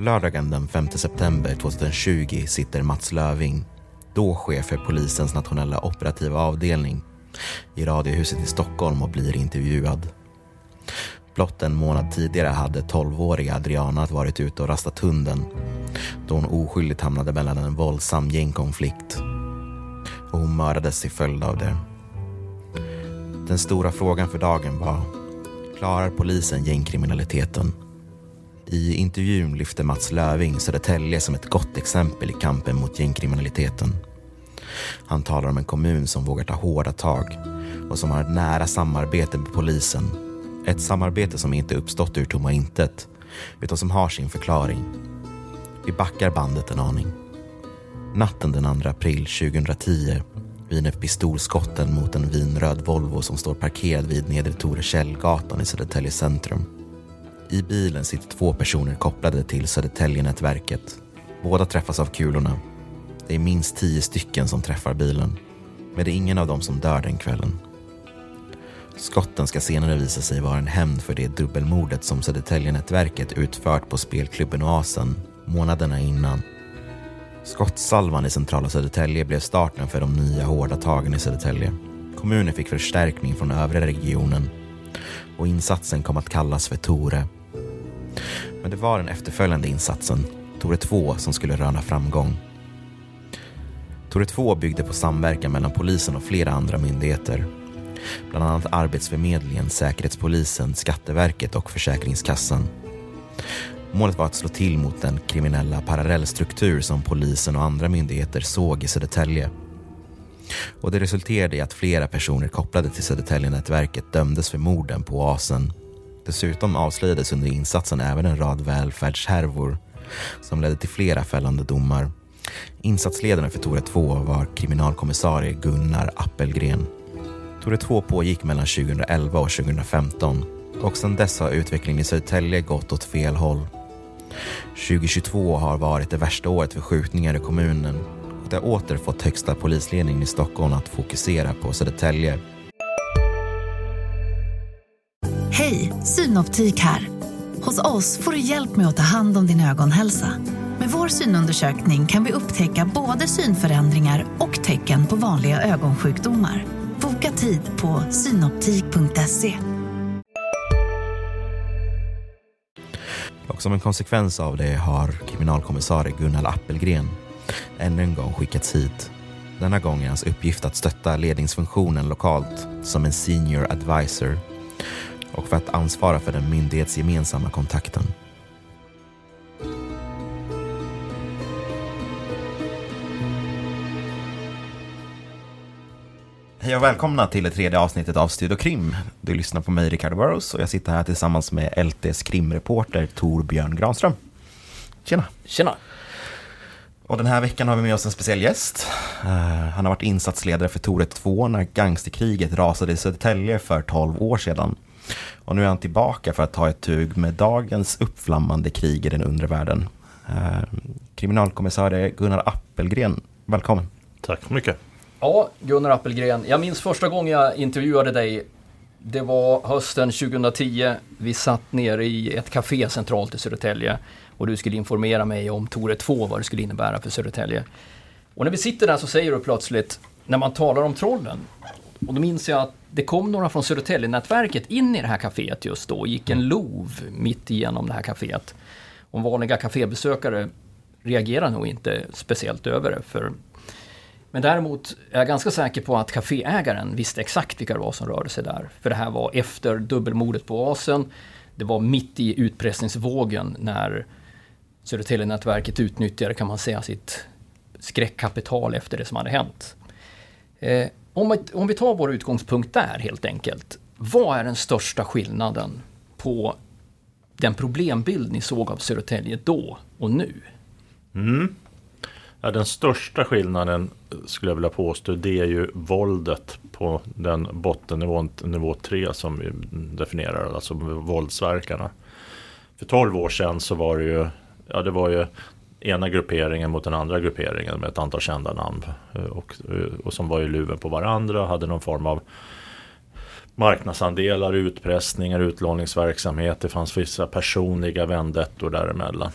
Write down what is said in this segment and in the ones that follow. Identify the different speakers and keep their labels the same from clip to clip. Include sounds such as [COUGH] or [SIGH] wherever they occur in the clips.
Speaker 1: Lördagen den 5 september 2020 sitter Mats Löving, då chef för polisens nationella operativa avdelning, i Radiohuset i Stockholm och blir intervjuad. Blott en månad tidigare hade 12-åriga Adriana varit ute och rastat hunden då hon oskyldigt hamnade mellan en våldsam gängkonflikt. Och hon mördades till följd av det. Den stora frågan för dagen var, klarar polisen gängkriminaliteten? I intervjun lyfter Mats Löving Södertälje som ett gott exempel i kampen mot gängkriminaliteten. Han talar om en kommun som vågar ta hårda tag och som har ett nära samarbete med polisen. Ett samarbete som inte uppstått ur tomma intet, utan som har sin förklaring. Vi backar bandet en aning. Natten den 2 april 2010 viner pistolskotten mot en vinröd Volvo som står parkerad vid Nedre Torekällgatan i Södertälje centrum. I bilen sitter två personer kopplade till Södertäljenätverket. Båda träffas av kulorna. Det är minst tio stycken som träffar bilen. Men det är ingen av dem som dör den kvällen. Skotten ska senare visa sig vara en hämnd för det dubbelmordet som Södertäljenätverket utfört på spelklubben Oasen månaderna innan. Skottsalvan i centrala Södertälje blev starten för de nya hårda tagen i Södertälje. Kommunen fick förstärkning från övriga regionen och insatsen kom att kallas för Tore. Men det var den efterföljande insatsen, Tore 2, som skulle röna framgång. Tore 2 byggde på samverkan mellan polisen och flera andra myndigheter. Bland annat Arbetsförmedlingen, Säkerhetspolisen, Skatteverket och Försäkringskassan. Målet var att slå till mot den kriminella parallellstruktur som polisen och andra myndigheter såg i Södertälje. Och det resulterade i att flera personer kopplade till Södertäljenätverket dömdes för morden på Oasen. Dessutom avslöjades under insatsen även en rad välfärdshärvor som ledde till flera fällande domar. Insatsledaren för Tore 2 var kriminalkommissarie Gunnar Appelgren. Tore 2 pågick mellan 2011 och 2015 och sedan dess har utvecklingen i Södertälje gått åt fel håll. 2022 har varit det värsta året för skjutningar i kommunen och det har åter fått högsta polisledningen i Stockholm att fokusera på Södertälje.
Speaker 2: Synoptik här. Hos oss får du hjälp med att ta hand om din ögonhälsa. Med vår synundersökning kan vi upptäcka både synförändringar och tecken på vanliga ögonsjukdomar. Boka tid på synoptik.se.
Speaker 1: Och som en konsekvens av det har kriminalkommissarie Gunnar Appelgren ännu en gång skickats hit. Denna gång är hans uppgift att stötta ledningsfunktionen lokalt som en senior advisor och för att ansvara för den myndighetsgemensamma kontakten. Hej och välkomna till det tredje avsnittet av Studio Krim. Du lyssnar på mig, Ricardo Burrows, och jag sitter här tillsammans med LTs krimreporter Torbjörn Granström. Tjena!
Speaker 3: Tjena!
Speaker 1: Och den här veckan har vi med oss en speciell gäst. Uh, han har varit insatsledare för Tore 2 när gangsterkriget rasade i Södertälje för 12 år sedan. Och nu är han tillbaka för att ta ett tug med dagens uppflammande krig i den undre världen. Uh, kriminalkommissarie Gunnar Appelgren, välkommen.
Speaker 4: Tack så mycket.
Speaker 3: Ja, Gunnar Appelgren. Jag minns första gången jag intervjuade dig. Det var hösten 2010. Vi satt nere i ett café centralt i Södertälje och du skulle informera mig om Tore 2, vad det skulle innebära för Södertälje. Och när vi sitter där så säger du plötsligt, när man talar om trollen, och då minns jag att det kom några från Södertäljenätverket in i det här kaféet just då, gick en lov mitt igenom det här kaféet. Och vanliga kafébesökare reagerar nog inte speciellt över det, för men däremot är jag ganska säker på att kaféägaren visste exakt vilka det var som rörde sig där. För det här var efter dubbelmordet på Oasen. Det var mitt i utpressningsvågen när Södertäljenätverket utnyttjade, kan man säga, sitt skräckkapital efter det som hade hänt. Eh, om, vi, om vi tar vår utgångspunkt där helt enkelt. Vad är den största skillnaden på den problembild ni såg av Södertälje då och nu?
Speaker 4: Mm. Ja, den största skillnaden eh, skulle jag vilja påstå det är ju våldet på den bottennivån, nivå 3 som vi definierar, alltså våldsverkarna. För 12 år sedan så var det ju, ja det var ju ena grupperingen mot den andra grupperingen med ett antal kända namn. Eh, och, eh, och som var i luven på varandra, hade någon form av marknadsandelar, utpressningar, utlåningsverksamhet. Det fanns vissa personliga vendettor däremellan.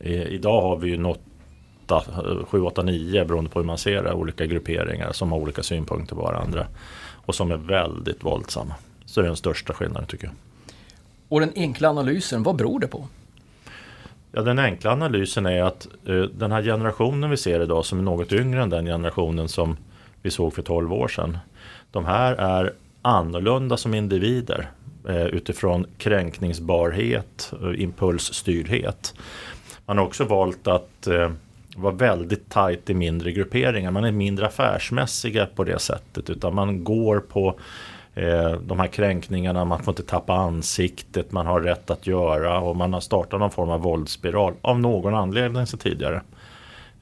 Speaker 4: idag har vi ju nått 7, 8, 9 beroende på hur man ser det, olika grupperingar som har olika synpunkter på varandra och som är väldigt våldsamma. Så det är den största skillnaden tycker jag.
Speaker 3: Och den enkla analysen, vad beror det på?
Speaker 4: Ja, den enkla analysen är att uh, den här generationen vi ser idag som är något yngre än den generationen som vi såg för 12 år sedan. De här är annorlunda som individer uh, utifrån kränkningsbarhet och impulsstyrdhet. Man har också valt att uh, vara väldigt tajt i mindre grupperingar. Man är mindre affärsmässiga på det sättet utan man går på Eh, de här kränkningarna, man får inte tappa ansiktet, man har rätt att göra och man har startat någon form av våldsspiral av någon anledning sedan tidigare.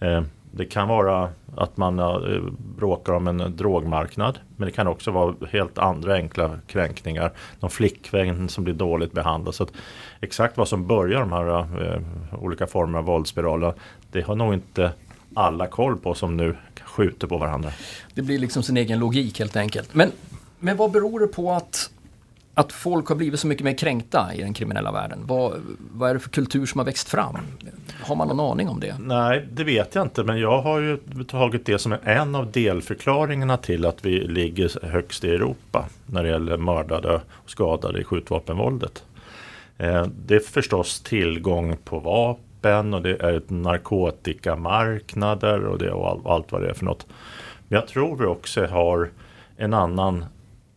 Speaker 4: Eh, det kan vara att man eh, bråkar om en drogmarknad. Men det kan också vara helt andra enkla kränkningar. Någon flickvän som blir dåligt behandlad. Så exakt vad som börjar de här eh, olika formerna av våldsspiraler. Det har nog inte alla koll på som nu skjuter på varandra.
Speaker 3: Det blir liksom sin egen logik helt enkelt. Men, men vad beror det på att att folk har blivit så mycket mer kränkta i den kriminella världen? Vad, vad är det för kultur som har växt fram? Har man någon aning om det?
Speaker 4: Nej, det vet jag inte. Men jag har ju tagit det som en av delförklaringarna till att vi ligger högst i Europa när det gäller mördade och skadade i skjutvapenvåldet. Eh, det är förstås tillgång på vapen och det är narkotikamarknader och det och allt vad det är för något. Men jag tror vi också har en annan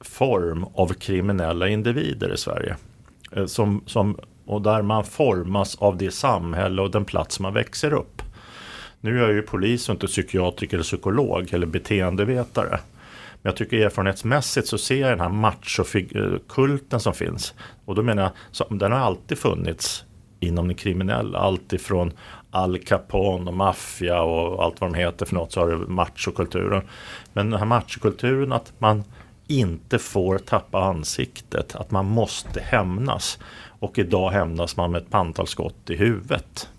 Speaker 4: form av kriminella individer i Sverige. Eh, som, som, och där man formas av det samhälle och den plats man växer upp. Nu är jag ju polis och inte psykiatriker eller psykolog eller beteendevetare. Men jag tycker erfarenhetsmässigt så ser jag den här machokulten eh, som finns. Och då menar jag, så, den har alltid funnits inom den kriminella. Alltifrån Al Capone och maffia och allt vad de heter för något så har du machokulturen. Men den här machokulturen att man inte får tappa ansiktet, att man måste hämnas. Och idag hämnas man med ett pantal skott i huvudet.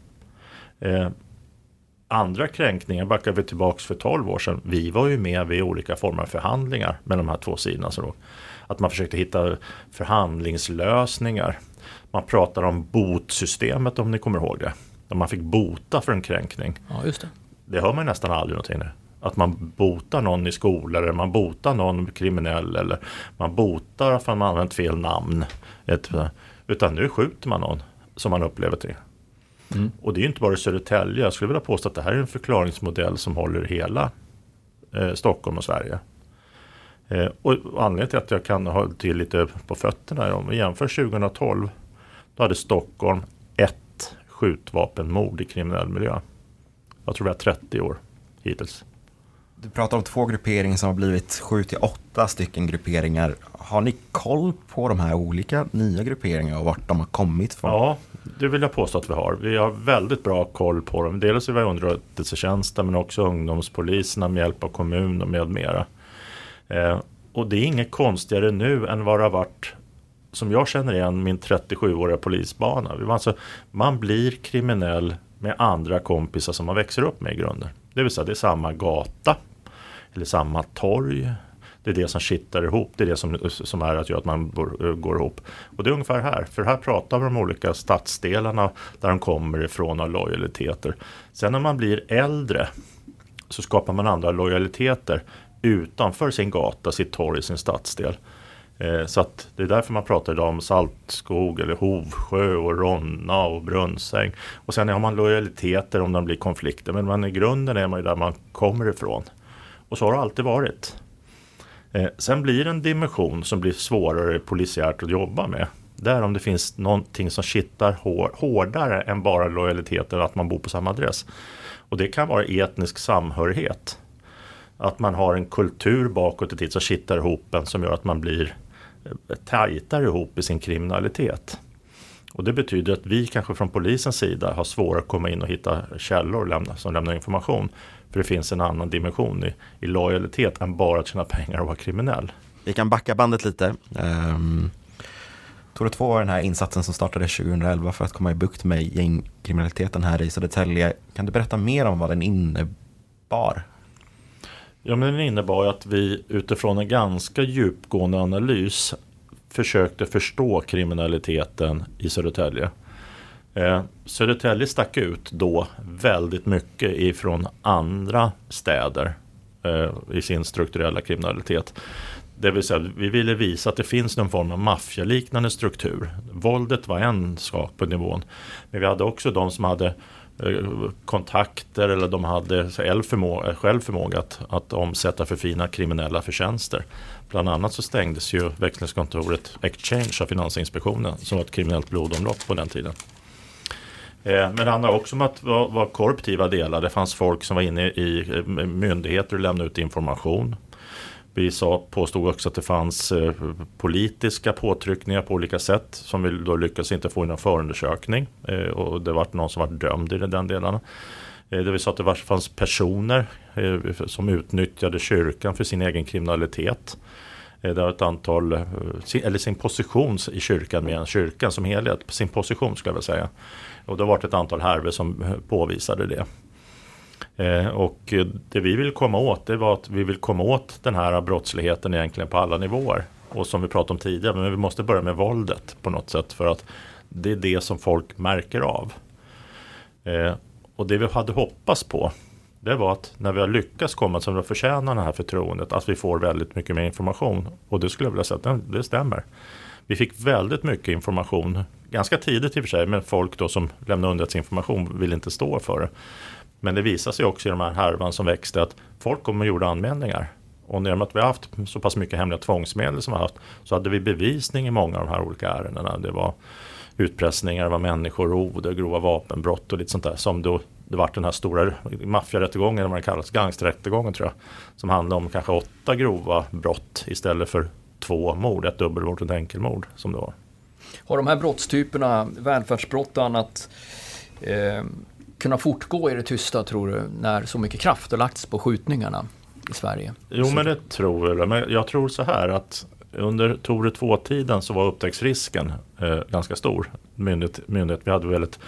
Speaker 4: Eh, andra kränkningar backar vi tillbaks för 12 år sedan. Vi var ju med vid olika former av förhandlingar med de här två sidorna. Så att man försökte hitta förhandlingslösningar. Man pratar om botsystemet om ni kommer ihåg det. Där man fick bota för en kränkning.
Speaker 3: Ja, just det.
Speaker 4: det hör man nästan aldrig någonting nu att man botar någon i skolan eller man botar någon kriminell eller man botar för att man använt fel namn. utan nu skjuter man någon som man upplever det. Mm. Och det är inte bara i Södertälje. Jag skulle vilja påstå att det här är en förklaringsmodell som håller hela eh, Stockholm och Sverige. Eh, och anledningen till att jag kan ha till lite på fötterna, om vi jämför 2012, då hade Stockholm ett skjutvapenmord i kriminell miljö. Jag tror vi har 30 år hittills.
Speaker 1: Du pratar om två grupperingar som har blivit sju till åtta stycken grupperingar. Har ni koll på de här olika nya grupperingarna och vart de har kommit från?
Speaker 4: Ja, det vill jag påstå att vi har. Vi har väldigt bra koll på dem. Dels är vi underrättelsetjänsten men också ungdomspoliserna med hjälp av kommun och med mera. Eh, och det är inget konstigare nu än vad det har varit som jag känner igen min 37-åriga polisbana. Alltså, man blir kriminell med andra kompisar som man växer upp med i grunden. Det vill säga det är samma gata eller samma torg. Det är det som kittar ihop, det är det som, som är att göra att man går, går ihop. Och det är ungefär här, för här pratar vi om de olika stadsdelarna där de kommer ifrån och lojaliteter. Sen när man blir äldre så skapar man andra lojaliteter utanför sin gata, sitt torg, sin stadsdel. Eh, så att det är därför man pratar idag om Saltskog eller Hovsjö och Ronna och Brunnsäng. Och sen har man lojaliteter om det blir konflikter. Men man, i grunden är man ju där man kommer ifrån. Och så har det alltid varit. Eh, sen blir det en dimension som blir svårare polisiärt att jobba med. Där om det finns någonting som kittar hårdare än bara lojaliteten att man bor på samma adress. Och det kan vara etnisk samhörighet. Att man har en kultur bakåt i tid som kittar ihop en som gör att man blir eh, tajtare ihop i sin kriminalitet. Och det betyder att vi kanske från polisens sida har svårare att komma in och hitta källor som lämnar information. För det finns en annan dimension i, i lojalitet än bara att tjäna pengar och vara kriminell.
Speaker 1: Vi kan backa bandet lite. Um, Tore 2 var den här insatsen som startade 2011 för att komma i bukt med gängkriminaliteten här i Södertälje. Kan du berätta mer om vad den innebar?
Speaker 4: Ja, men den innebar att vi utifrån en ganska djupgående analys försökte förstå kriminaliteten i Södertälje. Eh, Södertälje stack ut då väldigt mycket ifrån andra städer eh, i sin strukturella kriminalitet. Det vill säga, vi ville visa att det finns någon form av maffialiknande struktur. Våldet var en sak på nivån. Men vi hade också de som hade eh, kontakter eller de hade själv förmåga, själv förmåga att, att omsätta för fina kriminella förtjänster. Bland annat så stängdes ju växlingskontoret Exchange av Finansinspektionen som var ett kriminellt blodomlopp på den tiden. Eh, men det handlar också om att vara, korruptiva delar. Det fanns folk som var inne i eh, myndigheter och lämnade ut information. Vi sa, påstod också att det fanns eh, politiska påtryckningar på olika sätt som vi då lyckades inte få i någon förundersökning. Och det var någon som var dömd i den delen. Det vill säga att det fanns personer som utnyttjade kyrkan för sin egen kriminalitet. Det var ett antal, eller sin position i kyrkan med kyrkan som helhet, sin position skulle jag vilja säga. Och det har varit ett antal härvor som påvisade det. Eh, och det vi vill komma åt det var att vi vill komma åt den här brottsligheten egentligen på alla nivåer. Och som vi pratade om tidigare, men vi måste börja med våldet på något sätt för att det är det som folk märker av. Eh, och det vi hade hoppats på det var att när vi har lyckats komma som vi förtjänar det här förtroendet att vi får väldigt mycket mer information. Och det skulle jag vilja säga att det stämmer. Vi fick väldigt mycket information, ganska tidigt i och för sig, men folk då som lämnade underrättelseinformation vill inte stå för det. Men det visade sig också i de här härvan som växte att folk kom och gjorde anmälningar. Och genom att vi har haft så pass mycket hemliga tvångsmedel som vi har haft så hade vi bevisning i många av de här olika ärendena. Det var utpressningar, det var människorov, det var grova vapenbrott och lite sånt där. Som då, det var den här stora maffiarättegången, eller vad det kallas, gangsterrättegången tror jag. Som handlade om kanske åtta grova brott istället för två mord, ett dubbelmord och ett enkelmord som det var.
Speaker 3: Har de här brottstyperna, välfärdsbrott och annat, eh, kunnat fortgå i det tysta tror du, när så mycket kraft har lagts på skjutningarna i Sverige?
Speaker 4: Jo, men det tror jag. Men jag tror så här att under Tore 2-tiden så var upptäcktsrisken eh, ganska stor. Myndighet, myndighet, vi hade väldigt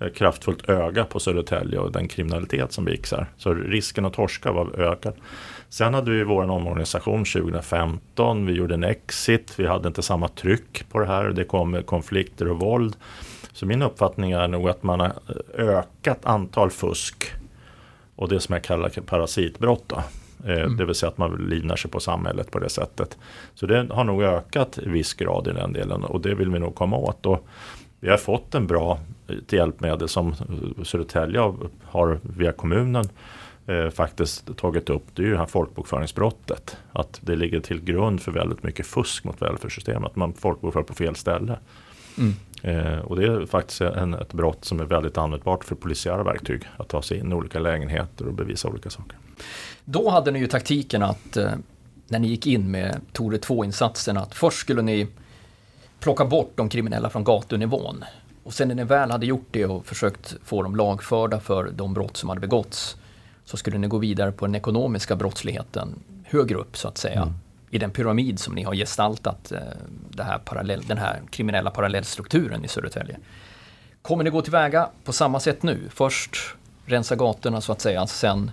Speaker 4: eh, kraftfullt öga på Södertälje och den kriminalitet som begicks här. Så risken att torska var ökad. Sen hade vi vår omorganisation 2015. Vi gjorde en exit. Vi hade inte samma tryck på det här. Det kom konflikter och våld. Så min uppfattning är nog att man har ökat antal fusk och det som jag kallar parasitbrott. Då. Eh, mm. Det vill säga att man livnar sig på samhället på det sättet. Så det har nog ökat i viss grad i den delen och det vill vi nog komma åt. Och vi har fått en bra hjälpmedel som Södertälje har via kommunen eh, faktiskt tagit upp. Det är ju här folkbokföringsbrottet. Att det ligger till grund för väldigt mycket fusk mot välfärdssystemet. Att man folkbokför på fel ställe. Mm. Eh, och det är faktiskt en, ett brott som är väldigt användbart för polisiära verktyg. Att ta sig in i olika lägenheter och bevisa olika saker.
Speaker 3: Då hade ni ju taktiken att eh, när ni gick in med Tore 2-insatsen att först skulle ni plocka bort de kriminella från gatunivån. Och sen när ni väl hade gjort det och försökt få dem lagförda för de brott som hade begåtts så skulle ni gå vidare på den ekonomiska brottsligheten högre upp så att säga. Mm i den pyramid som ni har gestaltat eh, här parallell, den här kriminella parallellstrukturen i Södertälje. Kommer ni gå tillväga på samma sätt nu? Först rensa gatorna så att säga, sen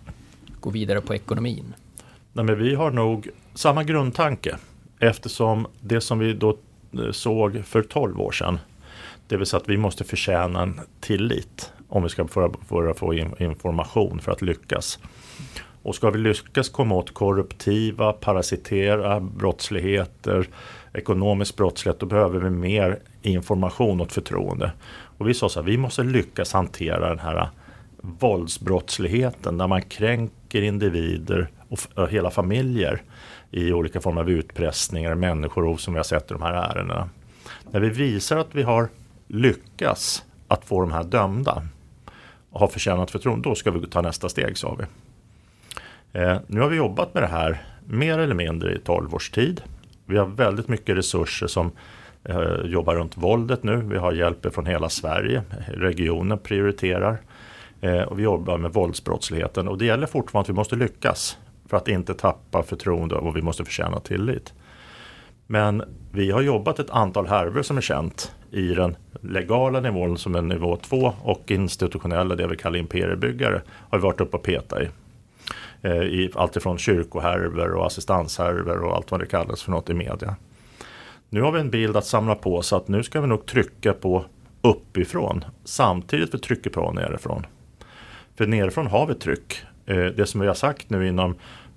Speaker 3: gå vidare på ekonomin?
Speaker 4: Nej, men vi har nog samma grundtanke eftersom det som vi då eh, såg för 12 år sedan det vill säga att vi måste förtjäna en tillit om vi ska få, få information för att lyckas. Och ska vi lyckas komma åt korruptiva, parasitera brottsligheter, ekonomisk brottslighet, då behöver vi mer information och förtroende. Och vi sa så här, vi måste lyckas hantera den här våldsbrottsligheten där man kränker individer och hela familjer i olika former av utpressningar, människorov som vi har sett i de här ärendena. När vi visar att vi har lyckats att få de här dömda har förtjänat förtroende, då ska vi ta nästa steg sa vi. Eh, nu har vi jobbat med det här mer eller mindre i 12 års tid. Vi har väldigt mycket resurser som eh, jobbar runt våldet nu. Vi har hjälp från hela Sverige. Regionen prioriterar. Eh, och vi jobbar med våldsbrottsligheten. Och det gäller fortfarande att vi måste lyckas för att inte tappa förtroende och vi måste förtjäna tillit. Men vi har jobbat ett antal härvor som är känt i den legala nivån som är nivå 2 och institutionella, det vi kallar imperiebyggare, har vi varit uppe och petat i. Eh, i allt ifrån kyrkohärvor och assistanshärvor och allt vad det kallas för något i media. Nu har vi en bild att samla på så att nu ska vi nog trycka på uppifrån samtidigt vi trycker på nerifrån. För nerifrån har vi tryck. Eh, det som vi har sagt nu inom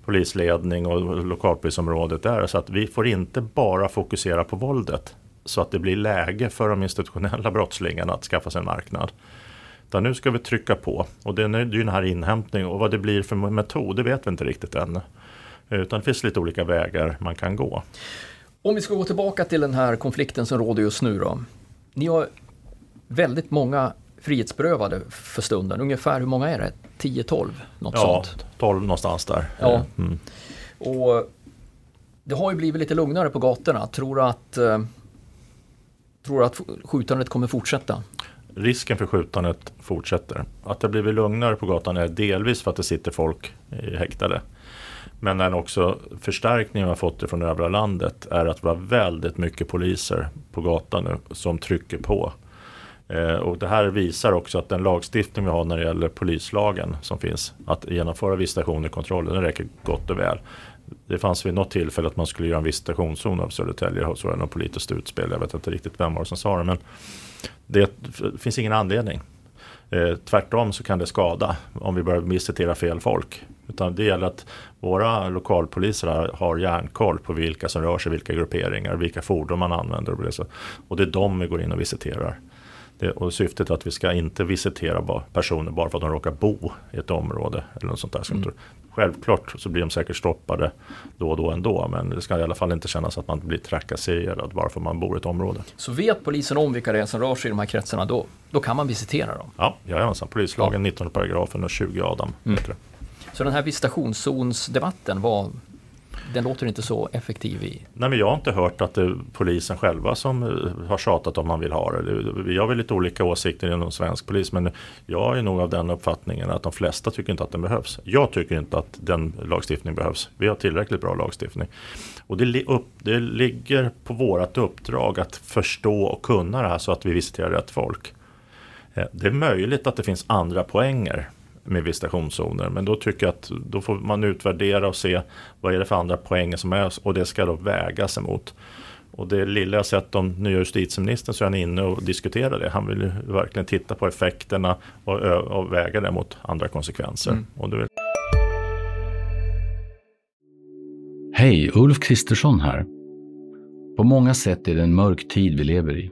Speaker 4: polisledning och lokalpolisområdet är så att vi får inte bara fokusera på våldet så att det blir läge för de institutionella [LAUGHS] brottslingarna att skaffa sig en marknad. Utan nu ska vi trycka på och det är ju den här inhämtningen och vad det blir för metod det vet vi inte riktigt än. Utan det finns lite olika vägar man kan gå.
Speaker 3: Om vi ska gå tillbaka till den här konflikten som råder just nu då. Ni har väldigt många frihetsberövade för stunden. Ungefär hur många är det? 10-12? Något
Speaker 4: ja,
Speaker 3: sånt?
Speaker 4: 12 någonstans där.
Speaker 3: Ja. Mm. Och det har ju blivit lite lugnare på gatorna. Tror du att, eh, tror du att skjutandet kommer fortsätta?
Speaker 4: Risken för skjutandet fortsätter. Att det blivit lugnare på gatan är delvis för att det sitter folk i häktade. Men den också förstärkningen vi har fått från övriga landet är att vi har väldigt mycket poliser på gatan nu som trycker på. Eh, och det här visar också att den lagstiftning vi har när det gäller polislagen som finns att genomföra visitationer den räcker gott och väl. Det fanns vid något tillfälle att man skulle göra en visitationszon av Södertälje och så var det något politiskt utspel. Jag vet inte riktigt vem var det som sa det men det finns ingen anledning. Eh, tvärtom så kan det skada om vi börjar visitera fel folk. Utan det gäller att våra lokalpoliser har järnkoll på vilka som rör sig, vilka grupperingar, vilka fordon man använder. Och det är de vi går in och visiterar. Det, och syftet är att vi ska inte visitera personer bara för att de råkar bo i ett område. Eller något sånt där. Mm. Självklart så blir de säkert stoppade då och då ändå. Men det ska i alla fall inte kännas att man blir trakasserad bara för att man bor i ett område.
Speaker 3: Så vet polisen om vilka det är som rör sig i de här kretsarna då, då kan man visitera dem?
Speaker 4: Ja, jajamensan. Polislagen ja. 19 paragrafen och 20 Adam. Mm.
Speaker 3: Så den här visitationszonsdebatten var den låter inte så effektiv i...
Speaker 4: Nej men jag har inte hört att det är polisen själva som eh, har tjatat om man vill ha det. Vi har väl lite olika åsikter inom svensk polis men jag är nog av den uppfattningen att de flesta tycker inte att den behövs. Jag tycker inte att den lagstiftningen behövs. Vi har tillräckligt bra lagstiftning. Och det, upp, det ligger på vårt uppdrag att förstå och kunna det här så att vi visiterar rätt folk. Eh, det är möjligt att det finns andra poänger med visitationszoner. Men då tycker jag att då får man utvärdera och se vad är det för andra poänger som är och det ska då vägas emot. Och det lilla jag sett om nya justitieministern så är han inne och diskuterar det. Han vill ju verkligen titta på effekterna och, och väga det mot andra konsekvenser. Mm. Och vill...
Speaker 5: Hej, Ulf Kristersson här. På många sätt är det en mörk tid vi lever i.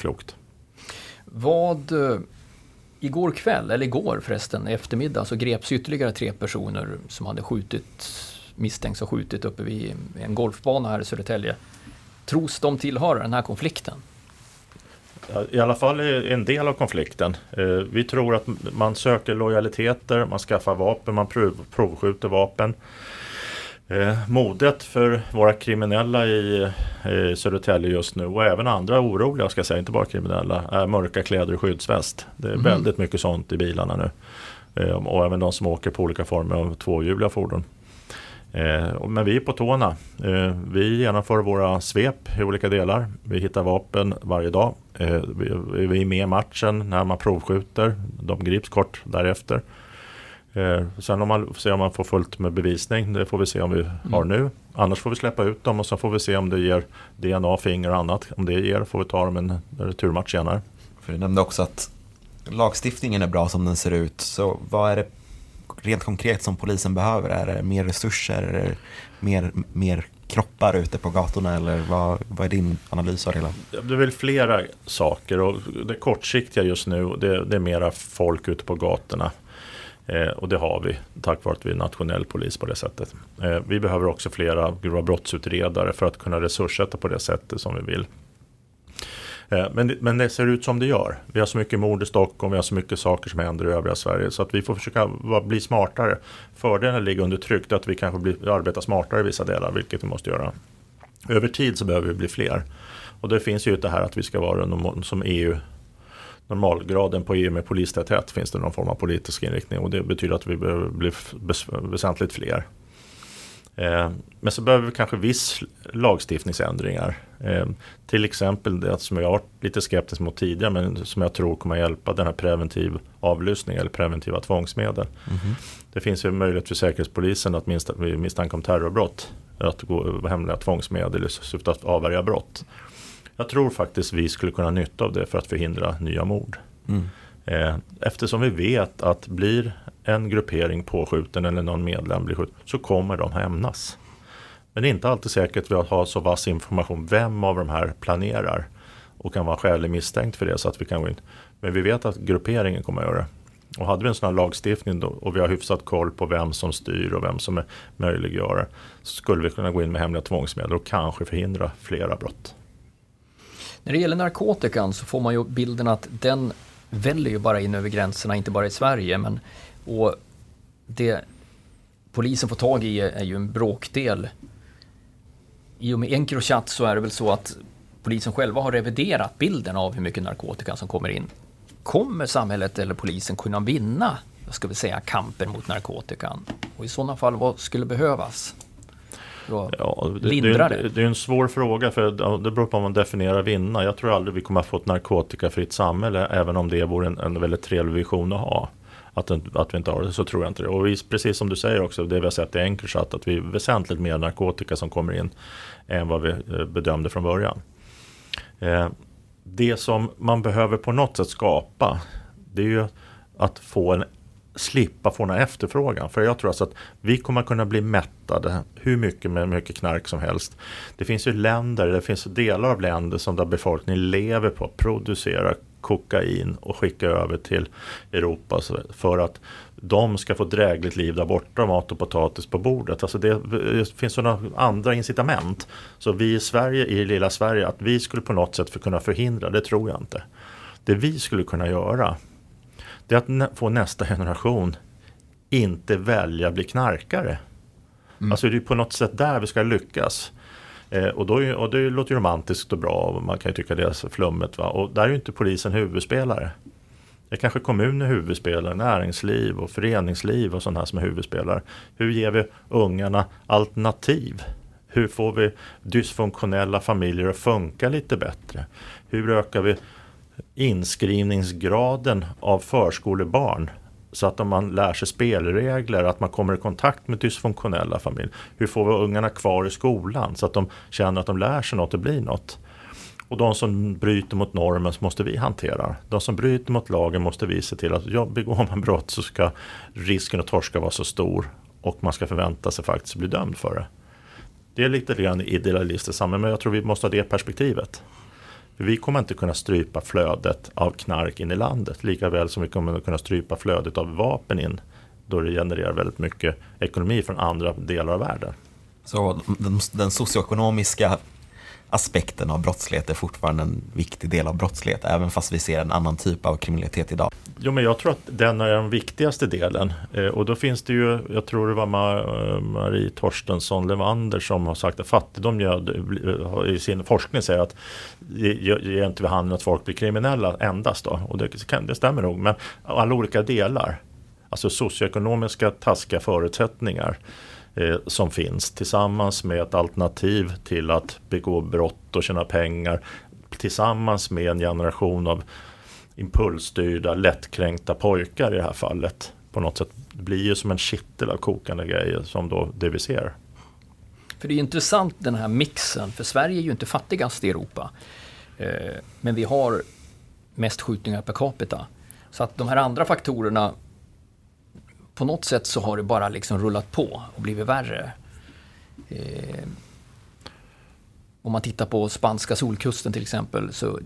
Speaker 4: Klokt.
Speaker 3: Vad eh, Igår kväll, eller igår förresten, eftermiddag, så greps ytterligare tre personer som hade skjutit, misstänks ha skjutit uppe vid en golfbana här i Södertälje. Tros de tillhöra den här konflikten?
Speaker 4: I alla fall en del av konflikten. Eh, vi tror att man söker lojaliteter, man skaffar vapen, man prov, provskjuter vapen. Eh, modet för våra kriminella i, i Södertälje just nu och även andra oroliga, ska jag säga, inte bara kriminella, är mörka kläder och skyddsväst. Det är mm. väldigt mycket sånt i bilarna nu. Eh, och även de som åker på olika former av tvåhjuliga fordon. Eh, men vi är på tårna. Eh, vi genomför våra svep i olika delar. Vi hittar vapen varje dag. Eh, vi, vi är med i matchen när man provskjuter. De grips kort därefter. Eh, sen om man ser om man får fullt med bevisning, det får vi se om vi mm. har nu. Annars får vi släppa ut dem och så får vi se om det ger DNA, finger och annat. Om det ger får vi ta dem en returmatch senare.
Speaker 1: För du nämnde också att lagstiftningen är bra som den ser ut. Så vad är det rent konkret som polisen behöver? Är det mer resurser? Är det mer, mer kroppar ute på gatorna eller vad, vad är din analys av det hela?
Speaker 4: Det är väl flera saker och det kortsiktiga just nu det, det är mera folk ute på gatorna. Eh, och det har vi tack vare att vi är nationell polis på det sättet. Eh, vi behöver också flera grova brottsutredare för att kunna resurssätta på det sättet som vi vill. Eh, men, men det ser ut som det gör. Vi har så mycket mord i Stockholm, vi har så mycket saker som händer i övriga Sverige. Så att vi får försöka bli smartare. Fördelen ligger under tryck, att vi kanske blir, arbetar smartare i vissa delar, vilket vi måste göra. Över tid så behöver vi bli fler. Och det finns ju det här att vi ska vara som EU normalgraden på EU med polistäthet finns det någon form av politisk inriktning och det betyder att vi behöver bli väsentligt fler. Eh, men så behöver vi kanske viss lagstiftningsändringar. Eh, till exempel det som jag har varit lite skeptisk mot tidigare men som jag tror kommer hjälpa den här preventiv avlyssning eller preventiva tvångsmedel. Mm -hmm. Det finns ju möjlighet för Säkerhetspolisen att misstanke om terrorbrott att gå hemliga tvångsmedel i syfte att avvärja brott. Jag tror faktiskt vi skulle kunna nytta av det för att förhindra nya mord. Mm. Eh, eftersom vi vet att blir en gruppering påskjuten eller någon medlem blir skjuten så kommer de hämnas. Men det är inte alltid säkert att ha så vass information vem av de här planerar och kan vara skälig misstänkt för det så att vi kan gå in. Men vi vet att grupperingen kommer att göra det. Och hade vi en sån här lagstiftning då, och vi har hyfsat koll på vem som styr och vem som är möjliggörare så skulle vi kunna gå in med hemliga tvångsmedel och kanske förhindra flera brott.
Speaker 3: När det gäller narkotikan så får man ju bilden att den väller ju bara in över gränserna, inte bara i Sverige. Men, och det polisen får tag i är ju en bråkdel. I och med Encrochat så är det väl så att polisen själva har reviderat bilden av hur mycket narkotika som kommer in. Kommer samhället eller polisen kunna vinna, jag ska väl säga, kampen mot narkotikan? Och i sådana fall, vad skulle behövas?
Speaker 4: Ja, det, lindra det? Det är en svår fråga för det beror på om man definierar vinna. Jag tror aldrig vi kommer att få ett narkotikafritt samhälle även om det vore en, en väldigt trevlig vision att ha. Att, att vi inte har det, så tror jag inte det. Och vi, precis som du säger också, det vi har sett i Encrochat, att vi är väsentligt mer narkotika som kommer in än vad vi eh, bedömde från början. Eh, det som man behöver på något sätt skapa, det är ju att få en slippa få den här efterfrågan. För jag tror alltså att vi kommer kunna bli mättade hur mycket med mycket knark som helst. Det finns ju länder, det finns delar av länder som där befolkningen lever på att producera kokain och skicka över till Europa för att de ska få drägligt liv där borta, mat och potatis på bordet. Alltså det, det finns sådana andra incitament. Så vi i Sverige, i lilla Sverige, att vi skulle på något sätt för kunna förhindra, det tror jag inte. Det vi skulle kunna göra, det är att få nästa generation inte välja att bli knarkare. Mm. Alltså det är på något sätt där vi ska lyckas. Eh, och, då, och det låter ju romantiskt och bra och man kan ju tycka det är flummet. Va? Och där är ju inte polisen huvudspelare. Det är kanske kommunen huvudspelare, näringsliv och föreningsliv och sådana här som är huvudspelare. Hur ger vi ungarna alternativ? Hur får vi dysfunktionella familjer att funka lite bättre? Hur ökar vi inskrivningsgraden av förskolebarn så att man lär sig spelregler, att man kommer i kontakt med dysfunktionella familjer. Hur får vi ungarna kvar i skolan så att de känner att de lär sig något och blir något. Och de som bryter mot normen så måste vi hantera. De som bryter mot lagen måste vi se till att ja, begår man brott så ska risken att torska vara så stor och man ska förvänta sig faktiskt bli dömd för det. Det är lite grann idealistiskt samhälle men jag tror vi måste ha det perspektivet. För vi kommer inte kunna strypa flödet av knark in i landet lika väl som vi kommer kunna strypa flödet av vapen in då det genererar väldigt mycket ekonomi från andra delar av världen.
Speaker 1: Så den, den socioekonomiska aspekten av brottslighet är fortfarande en viktig del av brottslighet, även fast vi ser en annan typ av kriminalitet idag.
Speaker 4: Jo, men jag tror att den är den viktigaste delen. Eh, och då finns det ju, jag tror det var eh, Marie Torstensson Levander som har sagt att fattigdom gör, eh, eh, i sin forskning säger att det ger inte vid handen att folk blir kriminella endast då. Och det, det stämmer nog, men alla olika delar. Alltså socioekonomiska taskiga förutsättningar eh, som finns tillsammans med ett alternativ till att begå brott och tjäna pengar tillsammans med en generation av impulsstyrda, lättkränkta pojkar i det här fallet på något sätt blir ju som en kittel av kokande grejer som då det vi ser.
Speaker 3: För det är intressant den här mixen, för Sverige är ju inte fattigast i Europa. Eh, men vi har mest skjutningar per capita. Så att de här andra faktorerna på något sätt så har det bara liksom rullat på och blivit värre. Eh, om man tittar på spanska solkusten till exempel så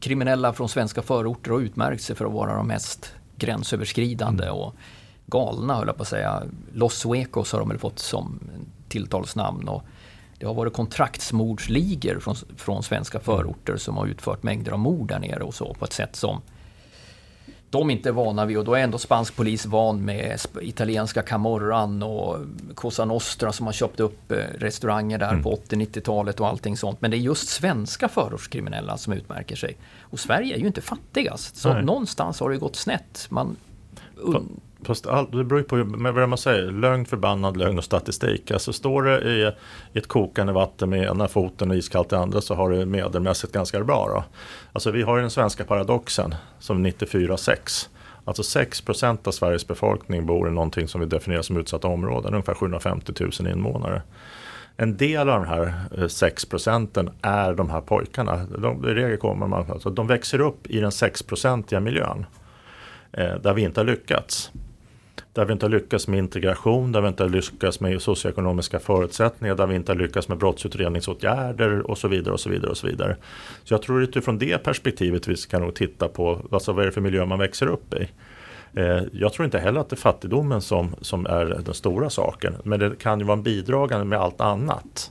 Speaker 3: kriminella från svenska förorter har utmärkt sig för att vara de mest gränsöverskridande mm. och galna höll jag på att säga. Los Suecos har de väl fått som tilltalsnamn. Och det har varit kontraktsmordsligor från, från svenska förorter som har utfört mängder av mord där nere och så på ett sätt som de inte är vana vid och då är ändå spansk polis van med italienska Camorran och Cosa Nostra som har köpt upp eh, restauranger där mm. på 80-90-talet och allting sånt. Men det är just svenska förortskriminella som utmärker sig. Och Sverige är ju inte fattigast, så Nej. någonstans har det gått snett. Man,
Speaker 4: Fast allt, det beror ju på vad man säger, lögn, förbannad lögn och statistik. Alltså står det i, i ett kokande vatten med ena foten och iskallt i andra så har det medelmässigt ganska bra. Då. Alltså vi har ju den svenska paradoxen som 94-6. Alltså 6% av Sveriges befolkning bor i någonting som vi definierar som utsatta områden, ungefär 750 000 invånare. En del av de här 6 eh, procenten är de här pojkarna. De, I regel kommer man, alltså, de växer upp i den 6-procentiga miljön Eh, där vi inte har lyckats där vi inte har lyckats med integration, där vi inte har lyckats med socioekonomiska förutsättningar, där vi inte har lyckats med brottsutredningsåtgärder och så vidare. och Så vidare och så vidare. Så jag tror utifrån det perspektivet vi ska nog titta på alltså vad är det för miljö man växer upp i. Eh, jag tror inte heller att det är fattigdomen som, som är den stora saken, men det kan ju vara en bidragande med allt annat.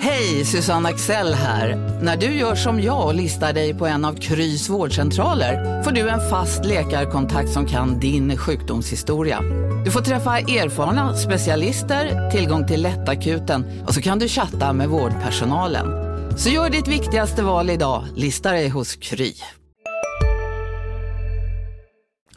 Speaker 6: Hej, Susanne Axel här. När du gör som jag och listar dig på en av Krys vårdcentraler får du en fast läkarkontakt som kan din sjukdomshistoria. Du får träffa erfarna specialister, tillgång till lättakuten och så kan du chatta med vårdpersonalen. Så gör ditt viktigaste val idag, lista dig hos Kry.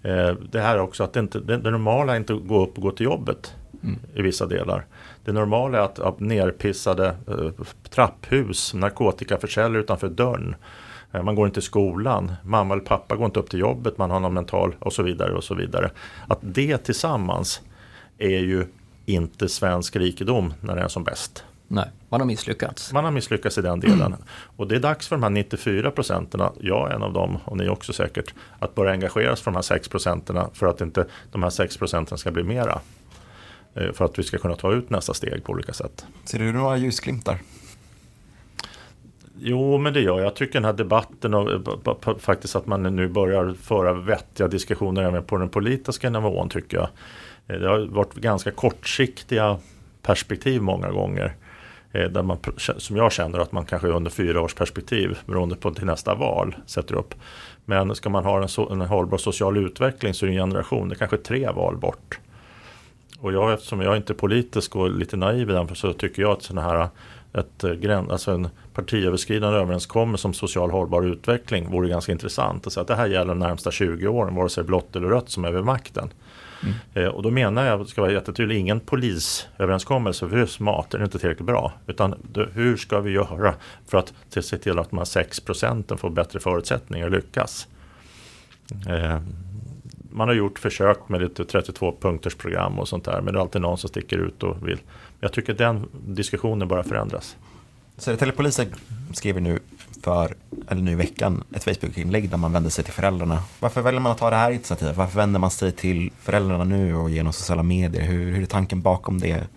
Speaker 4: Eh, det här också att det, inte, det normala är inte att gå upp och gå till jobbet mm. i vissa delar. Det normala är att, att nerpissade eh, trapphus, narkotikaförsäljare utanför dörren. Eh, man går inte i skolan, mamma eller pappa går inte upp till jobbet, man har någon mental och så vidare. och så vidare. Att det tillsammans är ju inte svensk rikedom när det är som bäst.
Speaker 3: Nej, man har misslyckats.
Speaker 4: Man har misslyckats i den delen. Och det är dags för de här 94 procenten, jag är en av dem och ni också säkert, att börja engagera sig för de här 6 procenten för att inte de här 6 procenten ska bli mera. Eh, för att vi ska kunna ta ut nästa steg på olika sätt.
Speaker 1: Ser du några ljusglimtar?
Speaker 4: Jo, men det gör jag. Jag tycker den här debatten och eh, faktiskt att man nu börjar föra vettiga diskussioner även på den politiska nivån tycker jag. Eh, det har varit ganska kortsiktiga perspektiv många gånger. Där man, som jag känner att man kanske under fyra års perspektiv beroende på till nästa val sätter upp. Men ska man ha en, en hållbar social utveckling så är det en generation, det är kanske tre val bort. Och jag, eftersom jag inte är politisk och lite naiv i den så tycker jag att sådana här ett, eh, alltså en partiöverskridande överenskommelse om social hållbar utveckling vore ganska intressant. Alltså att det här gäller de närmsta 20 åren, vare sig blått eller rött som är vid makten. Mm. Eh, och då menar jag, ska vara jättetydlig, ingen polisöverenskommelse, för det är smart, det är inte tillräckligt bra. Utan det, hur ska vi göra för att till, se till att de här 6 procenten får bättre förutsättningar att lyckas? Eh, man har gjort försök med lite 32 punkters program och sånt där. Men det är alltid någon som sticker ut och vill. Jag tycker den diskussionen bara förändras.
Speaker 1: Södertäljepolisen skriver nu för, eller nu i veckan, ett Facebook-inlägg där man vänder sig till föräldrarna. Varför väljer man att ta det här initiativet? Varför vänder man sig till föräldrarna nu och genom sociala medier? Hur, hur är tanken bakom det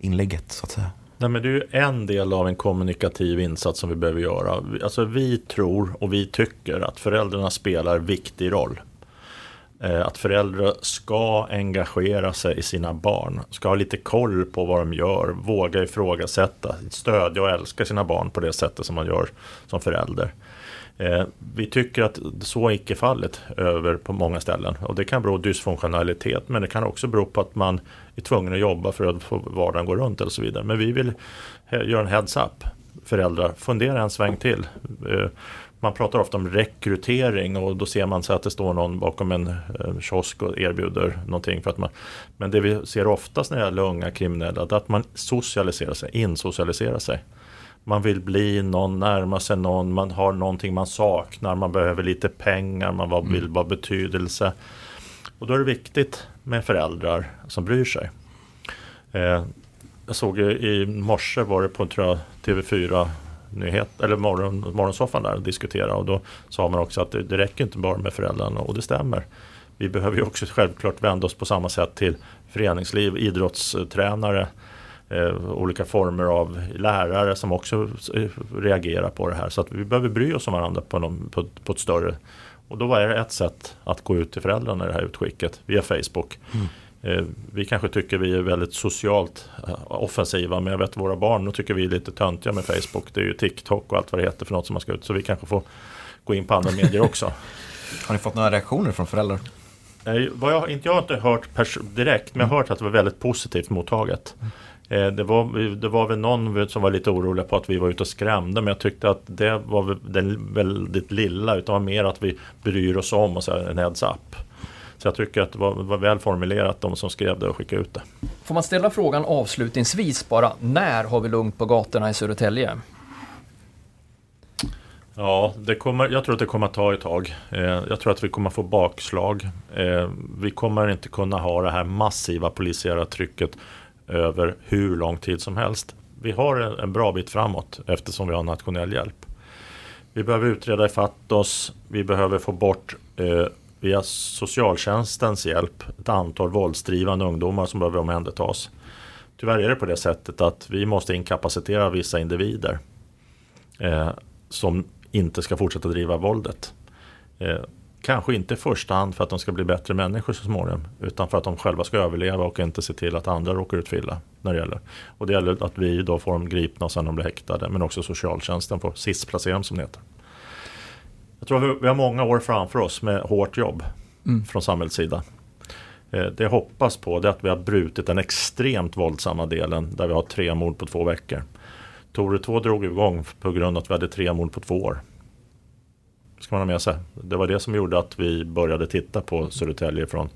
Speaker 1: inlägget så att säga?
Speaker 4: Nej, men det är ju en del av en kommunikativ insats som vi behöver göra. Alltså, vi tror och vi tycker att föräldrarna spelar viktig roll. Eh, att föräldrar ska engagera sig i sina barn, ska ha lite koll på vad de gör, våga ifrågasätta, stödja och älska sina barn på det sättet som man gör som förälder. Eh, vi tycker att så är icke fallet över på många ställen och det kan bero på dysfunktionalitet men det kan också bero på att man är tvungen att jobba för att få vardagen gå runt eller så vidare. Men vi vill göra en heads-up. Föräldrar, fundera en sväng till. Eh, Eh, man pratar ofta om rekrytering och då ser man sig att det står någon bakom en kiosk och erbjuder någonting. För att man, men det vi ser oftast när det gäller unga kriminella är att man socialiserar sig, insocialiserar sig. Man vill bli någon, närma sig någon, man har någonting man saknar, man behöver lite pengar, man vill vara betydelse. Och då är det viktigt med föräldrar som bryr sig. Eh, jag såg i morse var det på tror jag, TV4 nyhet, eller morgon, morgonsoffan där och diskutera och då sa man också att det, det räcker inte bara med föräldrarna och det stämmer. Vi behöver ju också självklart vända oss på samma sätt till föreningsliv, idrottstränare, eh, olika former av lärare som också eh, reagerar på det här. Så att vi behöver bry oss om varandra på, någon, på, på ett större och då var det ett sätt att gå ut till föräldrarna i det här utskicket via Facebook. Mm. Eh, vi kanske tycker vi är väldigt socialt eh, offensiva men jag vet våra barn, nu tycker vi är lite töntiga med Facebook. Det är ju TikTok och allt vad det heter för något som man ska ut. Så vi kanske får gå in på andra medier också. [LAUGHS]
Speaker 1: Har ni fått några reaktioner från föräldrar?
Speaker 4: vad jag, inte, jag har inte hört direkt men jag har hört att det var väldigt positivt mottaget. Eh, det var, det var väl någon som var lite orolig på att vi var ute och skrämde men jag tyckte att det var den väldigt lilla utan mer att vi bryr oss om och så en heads up. Så jag tycker att det var, var väl formulerat de som skrev det och skickade ut det.
Speaker 3: Får man ställa frågan avslutningsvis bara, när har vi lugnt på gatorna i Södertälje?
Speaker 4: Ja, det kommer, jag tror att det kommer att ta ett tag. Eh, jag tror att vi kommer att få bakslag. Eh, vi kommer inte kunna ha det här massiva polisiära trycket över hur lång tid som helst. Vi har en bra bit framåt eftersom vi har nationell hjälp. Vi behöver utreda ifatt oss. Vi behöver få bort eh, via socialtjänstens hjälp ett antal våldsdrivande ungdomar som behöver omhändertas. Tyvärr är det på det sättet att vi måste inkapacitera vissa individer eh, som inte ska fortsätta driva våldet. Eh, kanske inte i första hand för att de ska bli bättre människor så småningom utan för att de själva ska överleva och inte se till att andra råkar ut för illa. När det gäller. Och det gäller att vi då får dem gripna och sen de blir häktade men också socialtjänsten får SIS-placera dem som det heter. Jag tror vi har många år framför oss med hårt jobb mm. från samhällets sida. Eh, det jag hoppas på är att vi har brutit den extremt våldsamma delen där vi har tre mord på två veckor. Tore 2 drog igång på grund av att vi hade tre mord på två år. Ska man ha med sig. Det var det som gjorde att vi började titta på Södertälje från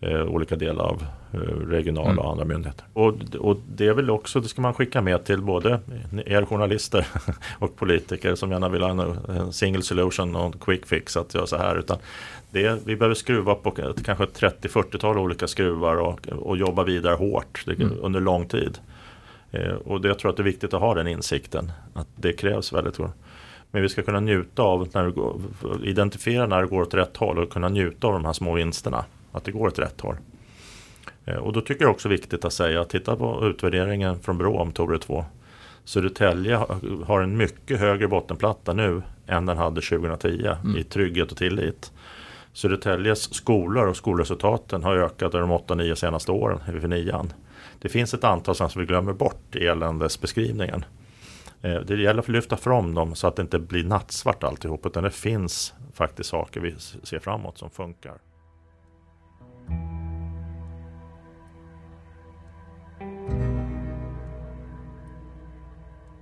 Speaker 4: eh, olika delar av eh, regionala mm. och andra myndigheter. Och, och det är väl också, det ska man skicka med till både er journalister [LAUGHS] och politiker som gärna vill ha en, en single solution och en quick fix att göra så här. Utan det, vi behöver skruva på kanske 30-40-tal olika skruvar och, och jobba vidare hårt mm. under lång tid. Eh, och det, jag tror att det är viktigt att ha den insikten. Att det krävs väldigt Men vi ska kunna njuta av, när det går, identifiera när det går åt rätt håll och kunna njuta av de här små vinsterna. Att det går åt rätt håll. Eh, och då tycker jag också viktigt att säga, att titta på utvärderingen från Brå om Tore 2. Södertälje har en mycket högre bottenplatta nu än den hade 2010 mm. i trygghet och tillit. Södertäljes skolor och skolresultaten har ökat de 8-9 senaste åren, för nian. Det finns ett antal som vi glömmer bort i eländesbeskrivningen. Eh, det gäller att lyfta fram dem så att det inte blir nattsvart alltihop utan det finns faktiskt saker vi ser framåt som funkar.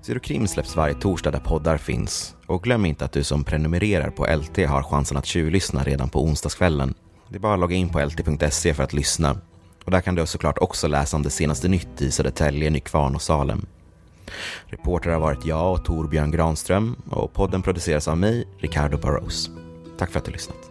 Speaker 1: Zero släpps varje torsdag där poddar finns. Och glöm inte att du som prenumererar på LT har chansen att tjuvlyssna redan på onsdagskvällen. Det är bara att logga in på lt.se för att lyssna. Och där kan du såklart också läsa om det senaste nytt i Södertälje, Nykvarn och Salem. Reporter har varit jag och Torbjörn Granström och podden produceras av mig, Ricardo Barros. Tack för att du lyssnat.